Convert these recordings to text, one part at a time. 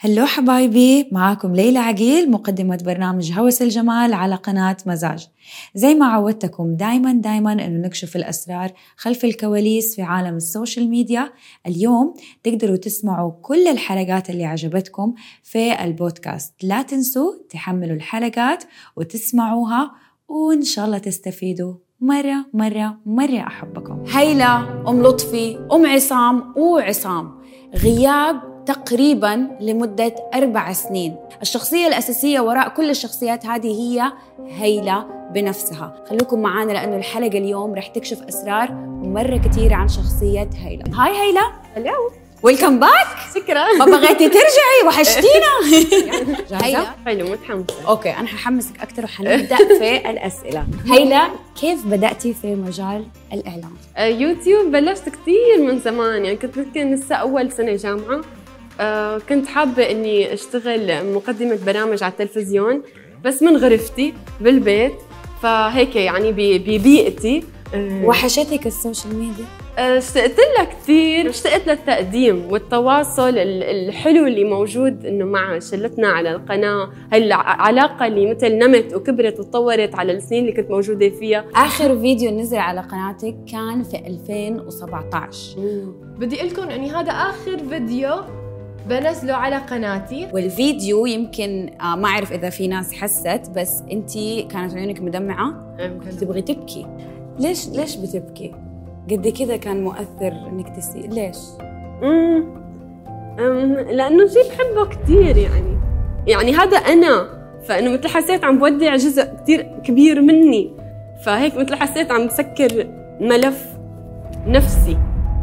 Hello حبايبي معاكم ليلى عقيل مقدمة برنامج هوس الجمال على قناة مزاج. زي ما عودتكم دايما دايما إنه نكشف الأسرار خلف الكواليس في عالم ال social media. اليوم تقدروا تسمعوا كل الحلقات اللي عجبتكم في البودكاست. لا تنسوا تحملوا الحلقات وتسمعوها وإن شاء الله تستفيدوا. مرة مرة مرة أحبكم. هيلا أم لطفي أم عصام وعصام. غياب تقريبا لمدة أربع سنين. الشخصية الأساسية وراء كل الشخصيات هذه هي هيلة بنفسها. خلوكم معانا لأنه الحلقة اليوم رح تكشف أسرار مرة كثيرة عن شخصية هيلة. Hi هيلة. Hello. Welcome back شكرا. ما بغيتي ترجعي وحشتينا. جاهزة؟ حلو متحمسة. Okay أنا ححمسك أكثر وحنبدأ في الأسئلة. هيلا كيف بدأتي في مجال الإعلام؟ آه، يوتيوب بلشت كثير من زمان. يعني كنت يمكن لسه أول سنة جامعة. آه، كنت حابة إني أشتغل مقدمة برامج على التلفزيون بس من غرفتي بالبيت فهيك يعني ببيئتي. آه، وحشتك ال social media؟ آه، اشتقت لها كثير اشتقت للتقديم والتواصل الحلو اللي موجود إنه مع شلتنا على القناة. هاي العلاقه اللي مثل نمت وكبرت وتطورت على السنين اللي كنت موجودة فيها. آخر فيديو نزل على قناتك كان في 2017 بدي أقول لكم إني هذا آخر فيديو بنزله على قناتي. والفيديو يمكن آه ما أعرف إذا في ناس حست بس أنت كانت عيونك مدمعة. تبغي تبكي. ليش ليش بتبكي؟ قد كذا كان مؤثر إنك تسي ليش؟ أمم لأنه شيء بحبه كثير يعني. يعني هذا أنا فإنه مثل حسيت عم بودع جزء كثير كبير مني. فهيك مثل حسيت عم بسكر ملف نفسي.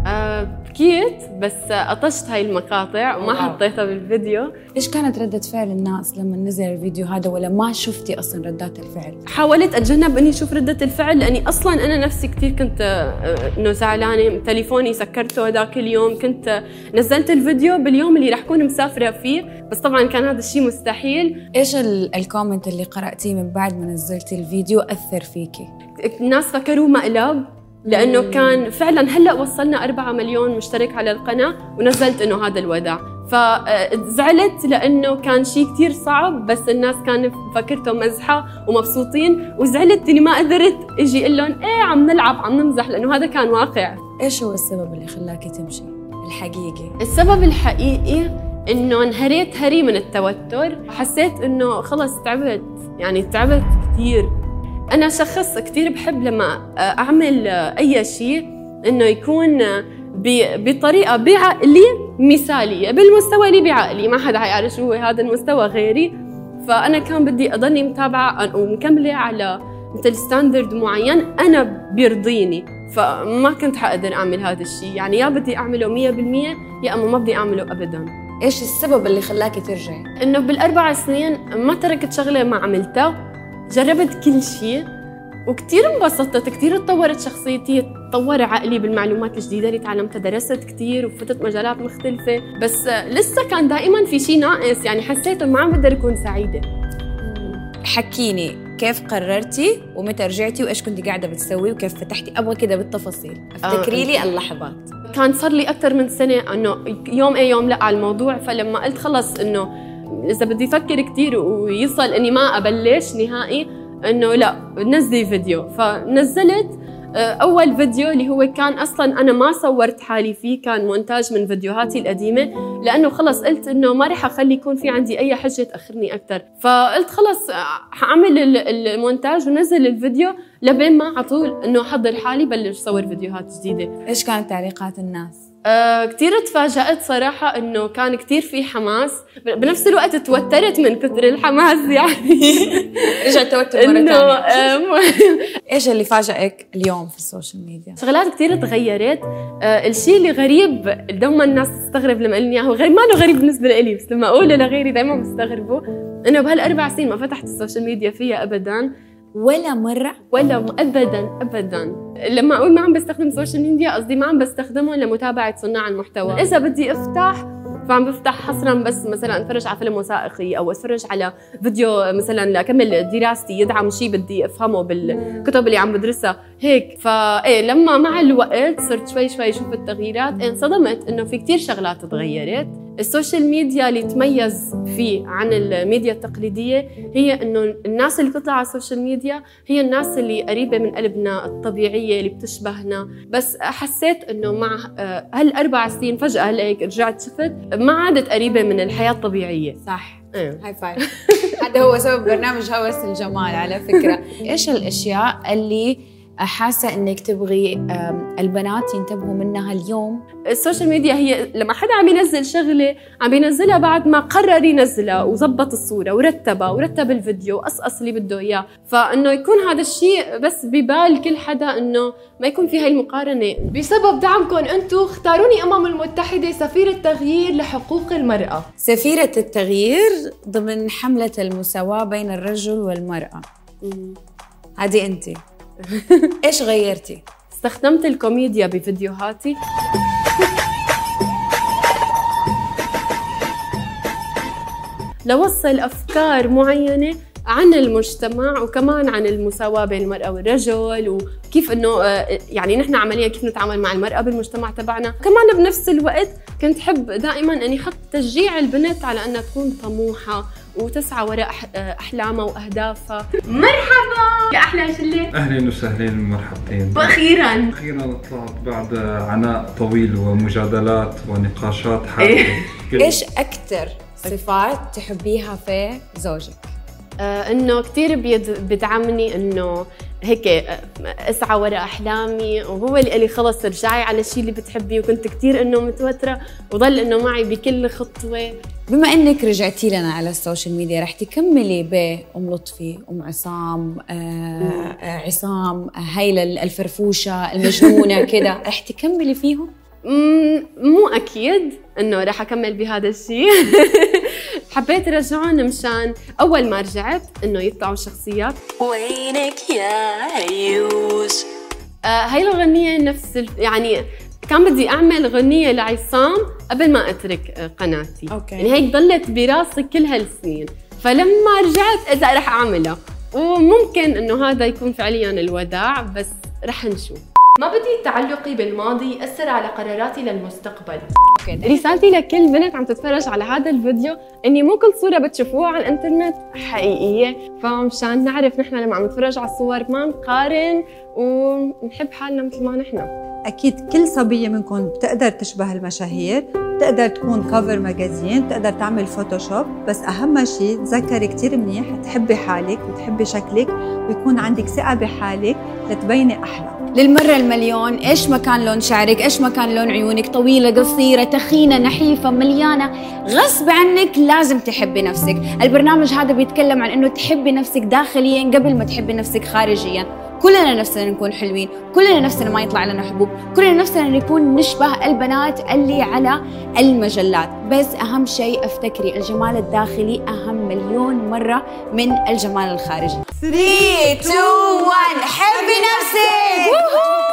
أه بكيت بس قطشت هاي المقاطع وما حطيتها بالفيديو إيش كانت ردة فعل الناس لما نزل الفيديو هذا ولا ما شفتي أصلا ردات الفعل؟ حاولت أتجنب إني أشوف ردة الفعل لأني أصلا أنا نفسي كثير كنت آه، إنه زعلانة تليفوني سكرته هذاك اليوم كنت نزلت الفيديو باليوم اللي رح أكون مسافرة فيه بس طبعا كان هذا الشيء مستحيل إيش الكومنت اللي قرأتيه من بعد ما نزلتي الفيديو أثر فيكي؟ الناس فكروه مقلب لأنه كان فعلا هلأ وصلنا 4 مليون مشترك على القناة ونزلت إنه هذا الوداع فزعلت لأنه كان شيء كثير صعب بس الناس كان فكرته مزحه ومبسوطين وزعلت إني ما قدرت إجي أقول لهم إيه عم نلعب عم نمزح لأنه هذا كان واقع. إيش هو السبب اللي خلاكي تمشي؟ الحقيقي السبب الحقيقي إنه انهريت هري من التوتر. حسيت إنه خلص تعبت يعني تعبت كثير أنا شخص كثير بحب لما أعمل أي شيء إنه يكون بطريقة بعقلي مثالية بالمستوى اللي بعقلي. ما حدا حيعرف شو هو هذا المستوى غيري. فأنا كان بدي أضلني متابعة ومكملة على مثل ستاندرد معين أنا بيرضيني. فما كنت حقدر أعمل هذا الشيء. يعني يا بدي أعمله مية بالمية يا أما ما بدي أعمله أبدا. إيش السبب اللي خلاكي ترجعي؟ إنه بالأربع سنين ما تركت شغلة ما عملتها. جربت كل شيء وكثير انبسطت. كثير تطورت شخصيتي تطور عقلي بالمعلومات الجديدة اللي تعلمتها. درست كثير وفتت مجالات مختلفة. بس لسه كان دائما في شيء ناقص يعني حسيت ما عم بقدر أكون سعيدة. حكيني كيف قررتي ومتى رجعتي وإيش كنتي قاعدة بتسوي وكيف فتحتي؟ أبغى كذا بالتفاصيل. افتكري آه. لي اللحظات. كان صار لي أكثر من سنة إنه يوم اي يوم لأ على الموضوع. فلما قلت خلص إنه إذا بدي أفكر كثير ويصل إني ما أبلش نهائي إنه لا نزلي فيديو. فنزلت آه، أول فيديو اللي هو كان أصلا أنا ما صورت حالي فيه كان مونتاج من فيديوهاتي القديمة لأنه خلص قلت إنه ما رح أخلي يكون في عندي أي حجة تأخرني أكثر فقلت خلص حأعمل المونتاج ونزل الفيديو لبين ما على طول إنه احضر حالي بلش صور فيديوهات جديدة. إيش كانت تعليقات الناس؟ آه كثير تفاجأت صراحة إنه كان كثير في حماس. بنفس الوقت توترت من كثر الحماس يعني. رجع التوتر مرة ثانية. آه إيش اللي فاجأك اليوم في ال social media؟ شغلات كثير تغيرت. آه الشيء اللي غريب دوما الناس تستغرب لما قلني إياه غير ما إنه غريب بالنسبة لي بس لما أقوله لغيري دائما بيستغربوا إنه بهالأربع سنين ما فتحت ال social media فيها أبدا. ولا مرة؟ ولا ابدا ابدا. لما أقول ما عم بستخدم ال social media قصدي ما عم بستخدمهم لمتابعة صناع المحتوى. إذا بدي أفتح فعم بفتح حصرا بس مثلا أتفرج على فيلم وثائقي أو أتفرج على فيديو مثلا لأكمل دراستي يدعم شيء بدي أفهمه بالكتب اللي عم بدرسها. هيك. فايه لما مع الوقت صرت شوي شوي أشوف التغييرات. انصدمت إنه في كتير شغلات تغيرت. ال social media اللي تميز فيه عن الميديا التقليدية هي إنه الناس اللي بتطلع على ال social media هي الناس اللي قريبة من قلبنا الطبيعية اللي بتشبهنا. بس حسيت إنه مع هالأربع سنين فجأة هيك رجعت شفت ما عادت قريبة من الحياة الطبيعية. صح. إيه. high five هذا هو سبب برنامج هوس الجمال على فكرة. إيش الأشياء اللي حاسة إنك تبغي البنات ينتبهوا منها اليوم. ال social media هي لما حدا عم ينزل شغلة عم ينزلها بعد ما قرر ينزلها وظبط الصورة ورتبها ورتب الفيديو وقصقص اللي بده إياه. فإنه يكون هذا الشيء بس ببال كل حدا إنه ما يكون في هاي المقارنة. بسبب دعمكم أنتم اختاروني أمم المتحدة سفيره تغيير لحقوق المرأة. سفيرة التغيير ضمن حملة المساواة بين الرجل والمرأة. هذه انت. إيش غيرتي؟ استخدمت الكوميديا بفيديوهاتي لوصل أفكار معينة عن المجتمع وكمان عن المساواة بين المرأة والرجل وكيف إنه آه، يعني نحن عمليا كيف نتعامل مع المرأة بالمجتمع تبعنا، كمان بنفس الوقت كنت حب دائما إني أحط تشجيع البنت على أنها تكون طموحة وتسعى وراء احلامها واهدافها. مرحبا! يا أحلى شله أهلا وسهلا مرحبتين. وأخيرا أخيرا طلعت بعد عناء طويل ومجادلات ونقاشات حادة. كل- إيش أكثر صفات تحبيها في زوجك؟ آه، إنه كثير بيدعمني إنه هيك آه، أسعى وراء أحلامي. وهو اللي قال لي خلص ارجعي على الشيء اللي بتحبيه. وكنت كثير إنه متوترة وضل إنه معي بكل خطوة. بما إنك رجعتي لنا على ال social media رح تكملي بأم لطفي أم عصام آه آه عصام هيلة الفرفوشة المجنونة كده. رح تكملي فيهم؟ مو أكيد إنه رح أكمل بهذا الشيء. حبيت ارجعهم مشان أول ما رجعت إنه يطلعوا شخصيات. وينك يا عيوش؟ آه هاي الغنية نفس. يعني كان بدي أعمل غنية لعصام قبل ما أترك آه، قناتي. أوكي. يعني هيك ضلت براسي كل هالسنين. فلما رجعت اذا رح اعملها وممكن إنه هذا يكون فعليا الوداع بس رح نشوف. ما بدي تعلقي بالماضي يأثر على قراراتي للمستقبل. رسالتي لكل بنت عم تتفرج على هذا الفيديو. إني مو كل صورة بتشوفوها على الإنترنت حقيقية. فمشان نعرف نحن لما عم نتفرج على الصور ما نقارن ونحب حالنا مثل ما نحن. أكيد كل صبية منكم بتقدر تشبه المشاهير بتقدر تكون كفر ماجازين بتقدر تعمل فوتوشوب بس أهم شيء تذكري كتير منيح تحبي حالك وتحبي شكلك ويكون عندك ثقة بحالك لتبيني أحلى. للمرة المليون إيش ما كان لون شعرك إيش ما كان لون عيونك طويلة قصيرة تخينة نحيفة مليانة. غصب عنك لازم تحبي نفسك. البرنامج هذا بيتكلم عن إنه تحبي نفسك داخليا قبل ما تحبي نفسك خارجيا. كلنا نفسنا نكون حلوين كلنا نفسنا ما يطلع لنا حبوب كلنا نفسنا نكون نشبه البنات اللي على المجلات. بس أهم شيء أفتكري الجمال الداخلي أهم مليون مرة من الجمال الخارجي. 3 2 1 حبي نفسك.